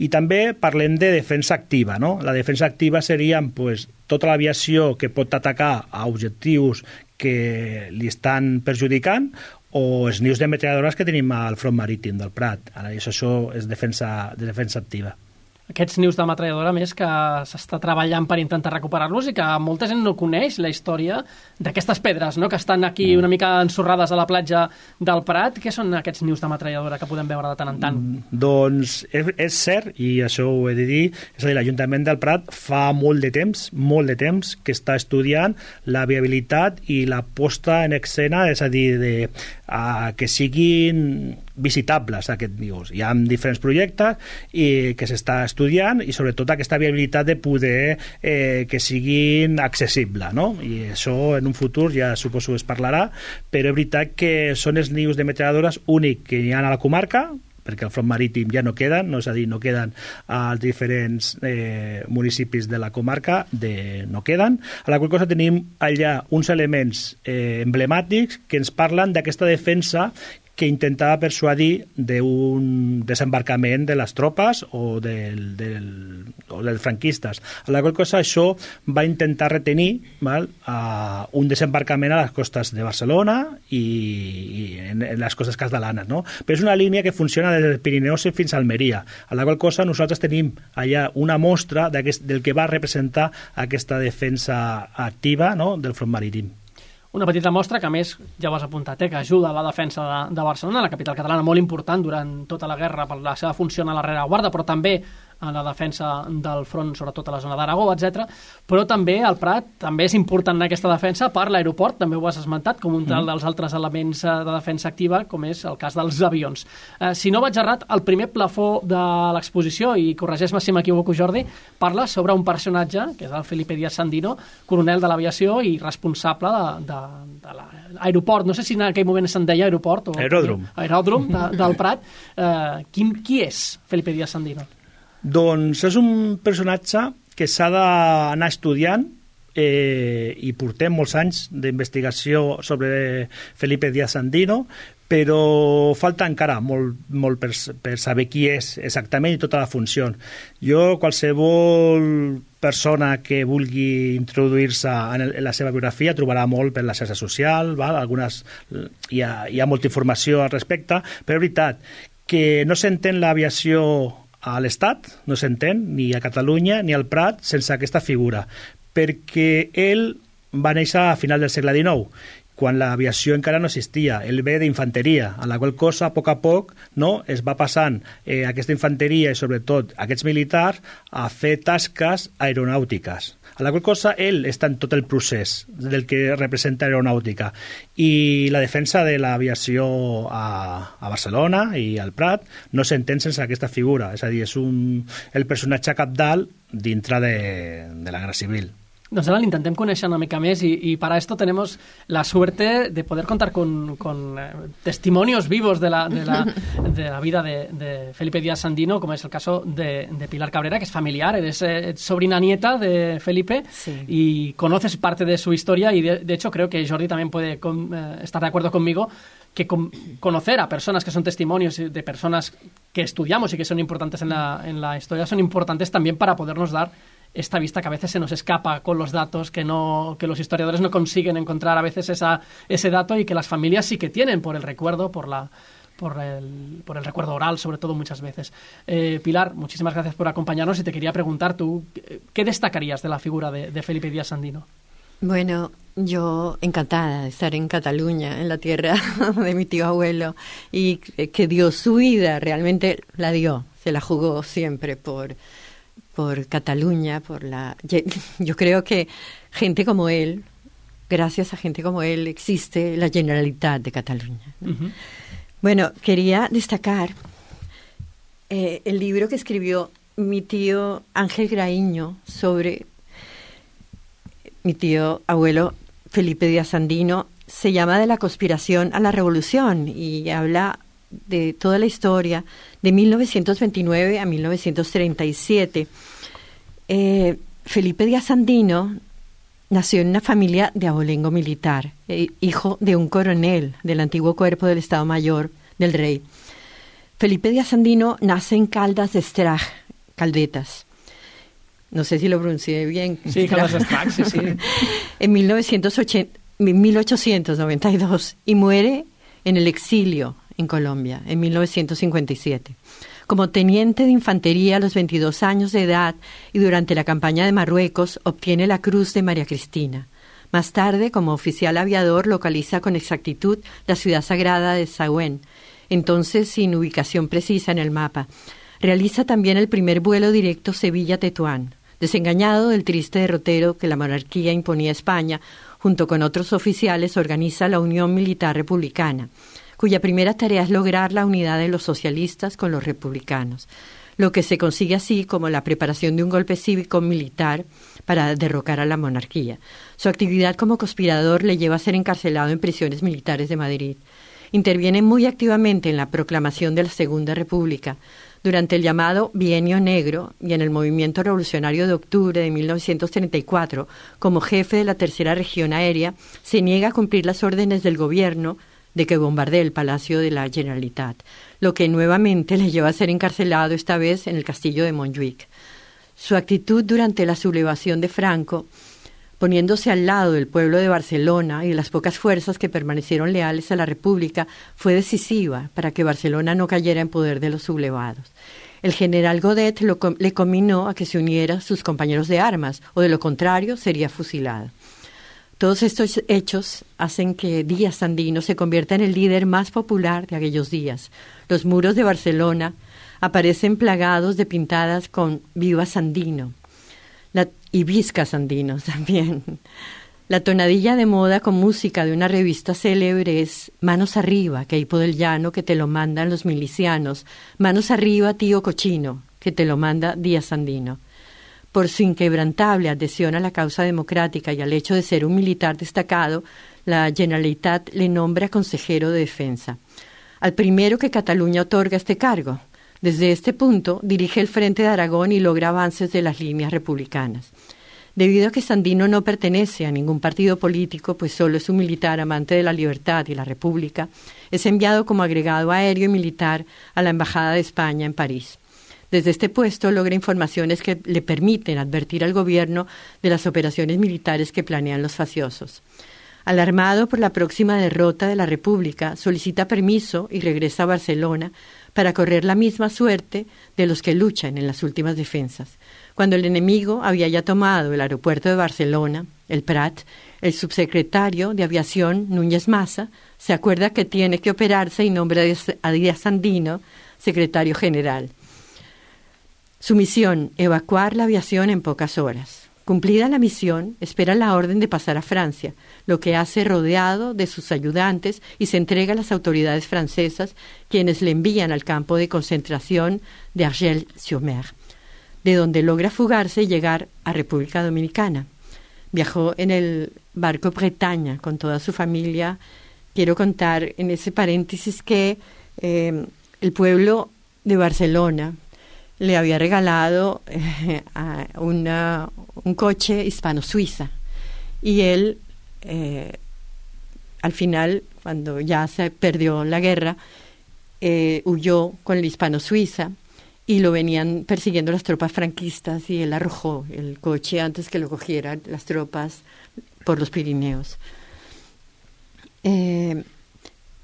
i també parlem de defensa activa. No? La defensa activa seria pues, tota l'aviació que pot atacar a objectius que li estan perjudicant o els nius de metralladores que tenim al front marítim del Prat. Ara, això és defensa, de defensa activa aquests nius de metralladora més que s'està treballant per intentar recuperar-los i que molta gent no coneix la història d'aquestes pedres, no? que estan aquí mm. una mica ensorrades a la platja del Prat. Què són aquests nius de metralladora que podem veure de tant en tant? Mm, doncs és, és cert, i això ho he de dir, és a dir, l'Ajuntament del Prat fa molt de temps, molt de temps, que està estudiant la viabilitat i la posta en escena, és a dir, de, a, que siguin visitables aquests nius. Hi ha diferents projectes i que s'està estudiant i sobretot aquesta viabilitat de poder eh, que siguin accessibles, no? I això en un futur ja suposo es parlarà, però és veritat que són els nius de metralladores únics que hi ha a la comarca, perquè al front marítim ja no queden, no és a dir, no queden als diferents eh, municipis de la comarca, de, no queden. A la qual cosa tenim allà uns elements eh, emblemàtics que ens parlen d'aquesta defensa que intentava persuadir d'un desembarcament de les tropes o del, del, o dels franquistes. A la qual cosa això va intentar retenir val, a un desembarcament a les costes de Barcelona i, i en, en les costes catalanes. No? Però és una línia que funciona des del Pirineus fins a Almeria, a la qual cosa nosaltres tenim allà una mostra del que va representar aquesta defensa activa no? del front marítim. Una petita mostra que, a més, ja ho has apuntat, eh, que ajuda a la defensa de, de Barcelona, la capital catalana, molt important durant tota la guerra per la seva funció a la rereguarda, però també en la defensa del front, sobretot a la zona d'Aragó, etc. Però també el Prat també és important en aquesta defensa per l'aeroport, també ho has esmentat, com un mm. dels altres elements eh, de defensa activa, com és el cas dels avions. Eh, si no vaig errat, el primer plafó de l'exposició, i corregeix-me si m'equivoco, Jordi, parla sobre un personatge, que és el Felipe Díaz Sandino, coronel de l'aviació i responsable de, de, de l'aeroport. No sé si en aquell moment se'n deia aeroport o... Aeròdrom. Aeròdrom de, del Prat. Eh, qui, qui és Felipe Díaz Sandino? Doncs és un personatge que s'ha d'anar estudiant eh, i portem molts anys d'investigació sobre Felipe Díaz Andino, però falta encara molt, molt per, per saber qui és exactament i tota la funció. Jo, qualsevol persona que vulgui introduir-se en, en la seva biografia trobarà molt per la xarxa social, val? Algunes, hi, ha, hi ha molta informació al respecte, però és veritat que no s'entén l'aviació a l'Estat, no s'entén, ni a Catalunya ni al Prat, sense aquesta figura, perquè ell va néixer a final del segle XIX quan l'aviació encara no existia. Ell ve d'infanteria, a la qual cosa, a poc a poc, no, es va passant eh, aquesta infanteria i, sobretot, aquests militars a fer tasques aeronàutiques. A la qual cosa, ell està en tot el procés del que representa aeronàutica. I la defensa de l'aviació a, a Barcelona i al Prat no s'entén sense aquesta figura. És a dir, és un, el personatge capdalt dintre de, de la Guerra Civil. Doncs ahora lo intentem conèixer una mica més y, y, para esto tenemos la suerte de poder contar con, con eh, testimonios vivos de la, de la, de la vida de, de, Felipe Díaz Sandino, como es el caso de, de Pilar Cabrera, que es familiar, eres eh, sobrina nieta de Felipe sí. y conoces parte de su historia y de, de hecho creo que Jordi también puede con, eh, estar de acuerdo conmigo que con, conocer a personas que son testimonios de personas que estudiamos y que son importantes en la, en la historia son importantes también para podernos dar esta vista que a veces se nos escapa con los datos, que, no, que los historiadores no consiguen encontrar a veces esa, ese dato y que las familias sí que tienen por el recuerdo, por la, por el, por el recuerdo oral, sobre todo muchas veces. Eh, Pilar, muchísimas gracias por acompañarnos y te quería preguntar tú, ¿qué destacarías de la figura de, de Felipe Díaz Sandino? Bueno, yo encantada de estar en Cataluña, en la tierra de mi tío abuelo, y que dio su vida, realmente la dio, se la jugó siempre por, por Cataluña, por la... Yo creo que gente como él, gracias a gente como él, existe la Generalitat de Cataluña. Bueno, quería destacar eh, el libro que escribió mi tío Ángel Graíño sobre mi tío abuelo Felipe Díaz Andino, se llama De la conspiración a la revolución y habla de toda la historia de 1929 a 1937. Eh, Felipe Díaz Andino nació en una familia de abolengo militar, eh, hijo de un coronel del antiguo cuerpo del Estado Mayor del Rey. Felipe Díaz Andino nace en Caldas de Estraj, Caldetas. No sé si lo pronuncié bien. Sí, Caldas de Estraj, sí, sí. en 1980, 1892 y muere en el exilio en Colombia en 1957. Como teniente de infantería a los 22 años de edad y durante la campaña de Marruecos obtiene la Cruz de María Cristina. Más tarde, como oficial aviador, localiza con exactitud la ciudad sagrada de Sauen, entonces sin ubicación precisa en el mapa. Realiza también el primer vuelo directo Sevilla-Tetuán. Desengañado del triste derrotero que la monarquía imponía a España, junto con otros oficiales, organiza la Unión Militar Republicana cuya primera tarea es lograr la unidad de los socialistas con los republicanos, lo que se consigue así como la preparación de un golpe cívico-militar para derrocar a la monarquía. Su actividad como conspirador le lleva a ser encarcelado en prisiones militares de Madrid. Interviene muy activamente en la proclamación de la Segunda República, durante el llamado Bienio Negro y en el movimiento revolucionario de octubre de 1934, como jefe de la Tercera Región Aérea, se niega a cumplir las órdenes del gobierno de que bombardee el Palacio de la Generalitat, lo que nuevamente le lleva a ser encarcelado esta vez en el castillo de Montjuic. Su actitud durante la sublevación de Franco, poniéndose al lado del pueblo de Barcelona y de las pocas fuerzas que permanecieron leales a la República, fue decisiva para que Barcelona no cayera en poder de los sublevados. El general Godet le combinó a que se uniera a sus compañeros de armas, o de lo contrario sería fusilado. Todos estos hechos hacen que Díaz Sandino se convierta en el líder más popular de aquellos días. Los muros de Barcelona aparecen plagados de pintadas con Viva Sandino y Vizca Sandino también. La tonadilla de moda con música de una revista célebre es Manos arriba, que hipo del llano, que te lo mandan los milicianos. Manos arriba, tío cochino, que te lo manda Díaz Sandino por su inquebrantable adhesión a la causa democrática y al hecho de ser un militar destacado, la Generalitat le nombra consejero de defensa. Al primero que Cataluña otorga este cargo. Desde este punto dirige el Frente de Aragón y logra avances de las líneas republicanas. Debido a que Sandino no pertenece a ningún partido político, pues solo es un militar amante de la libertad y la república, es enviado como agregado aéreo y militar a la Embajada de España en París. Desde este puesto logra informaciones que le permiten advertir al gobierno de las operaciones militares que planean los faciosos. Alarmado por la próxima derrota de la República, solicita permiso y regresa a Barcelona para correr la misma suerte de los que luchan en las últimas defensas. Cuando el enemigo había ya tomado el aeropuerto de Barcelona, el Prat, el subsecretario de Aviación, Núñez Maza, se acuerda que tiene que operarse y nombra a Díaz Sandino secretario general. Su misión, evacuar la aviación en pocas horas. Cumplida la misión, espera la orden de pasar a Francia, lo que hace rodeado de sus ayudantes y se entrega a las autoridades francesas, quienes le envían al campo de concentración de Argel-sur-Mer, de donde logra fugarse y llegar a República Dominicana. Viajó en el barco Bretaña con toda su familia. Quiero contar en ese paréntesis que eh, el pueblo de Barcelona, le había regalado eh, un coche hispano-suiza. Y él, eh, al final, cuando ya se perdió la guerra, eh, huyó con el hispano-suiza y lo venían persiguiendo las tropas franquistas y él arrojó el coche antes que lo cogieran las tropas por los Pirineos.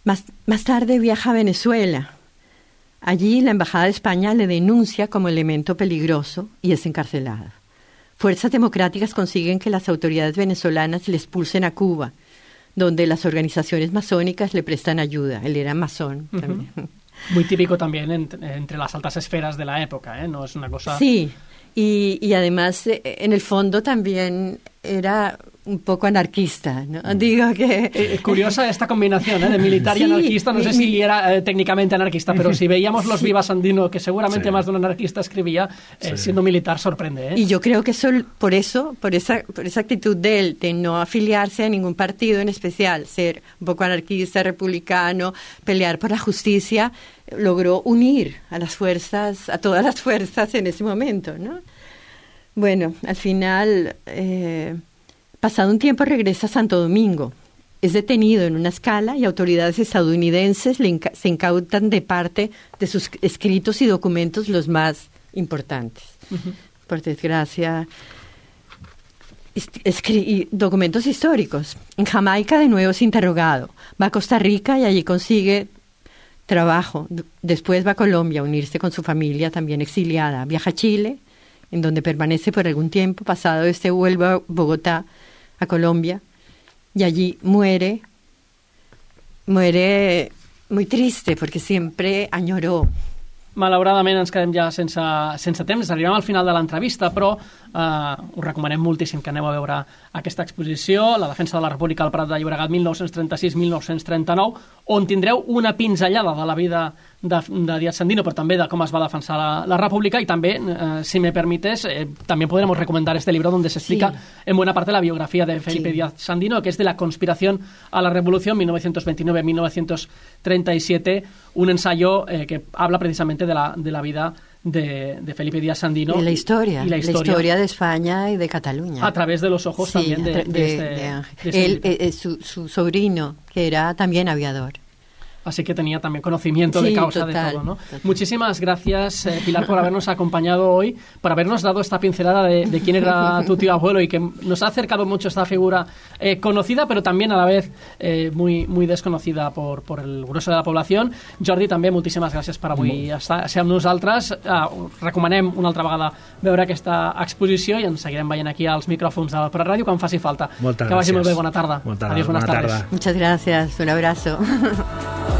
Más, más tarde viaja a Venezuela. Allí la Embajada de España le denuncia como elemento peligroso y es encarcelada. Fuerzas democráticas consiguen que las autoridades venezolanas le expulsen a Cuba, donde las organizaciones masónicas le prestan ayuda. Él era masón también. Muy típico también entre, entre las altas esferas de la época, ¿eh? No es una cosa... Sí, y, y además eh, en el fondo también era un poco anarquista, ¿no? Digo que... Eh, curiosa esta combinación ¿eh? de militar y Sí, anarquista. No sé mi- si era eh, técnicamente anarquista, pero si veíamos los Viva Sandino, que seguramente Sí. más de un anarquista escribía, eh, siendo militar sorprende. ¿eh? Y yo creo que eso, por eso, por esa, por esa actitud de él, de no afiliarse a ningún partido en especial, ser un poco anarquista, republicano, pelear por la justicia, logró unir a las fuerzas, a todas las fuerzas en ese momento, ¿no? Bueno, al final, eh, pasado un tiempo regresa a Santo Domingo. Es detenido en una escala y autoridades estadounidenses le inca- se incautan de parte de sus escritos y documentos los más importantes por desgracia, escri- documentos históricos. En Jamaica de nuevo es interrogado. Va a Costa Rica y allí consigue trabajo. Después va a Colombia a unirse con su familia también exiliada. Viaja a Chile, en donde permanece por algún tiempo. Pasado este vuelve a Bogotá, a Colombia, y allí muere. Muere muy triste porque siempre añoró Malauradament ens quedem ja sense, sense temps, arribem al final de l'entrevista, però eh, us recomanem moltíssim que aneu a veure aquesta exposició, La defensa de la República al Prat de Llobregat 1936-1939, on tindreu una pinzellada de la vida de, de Díaz Sandino, però també de com es va defensar la, la República, y también, eh, si me permites, eh, también podremos recomendar este libro donde se explica Sí. en buena parte la biografía de Felipe Sí. Díaz Sandino, que es de la conspiración a la revolución 1929-1937, un ensayo eh, que habla precisamente de la, de la vida de, de Felipe Díaz Sandino. Y la historia, y la historia, de España y de Cataluña. a través de los ojos Sí, también de, de de- este, este Él, eh, eh, su, su sobrino, que era también aviador. Así que tenía también conocimiento de Sí, causa de total, todo. ¿no? Muchísimas gracias, eh, Pilar, por habernos acompañado hoy, por habernos dado esta pincelada de, de quién era tu tío abuelo y que nos ha acercado mucho esta figura eh, conocida, pero también a la vez eh, muy, muy desconocida por, por el grueso de la población. Jordi, també moltíssimes gràcies per avui estar, ser amb nosaltres. Uh, recomanem una altra vegada veure aquesta exposició i ens seguirem veient aquí als micròfons del Prat Ràdio quan faci falta. Moltes que vagi gràcies. molt bé, bona tarda. Tarda, Adiós, buenas bona tardes. tarda. Muchas gracias, un abrazo.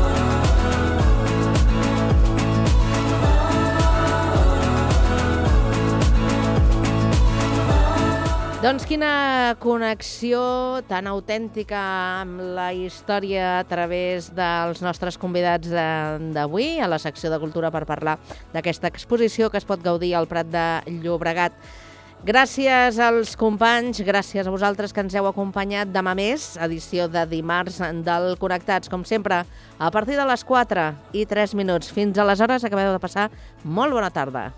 Doncs quina connexió tan autèntica amb la història a través dels nostres convidats d'avui a la secció de Cultura per parlar d'aquesta exposició que es pot gaudir al Prat de Llobregat. Gràcies als companys, gràcies a vosaltres que ens heu acompanyat demà més, edició de dimarts del Connectats, com sempre, a partir de les 4 i 3 minuts. Fins aleshores acabeu de passar molt bona tarda.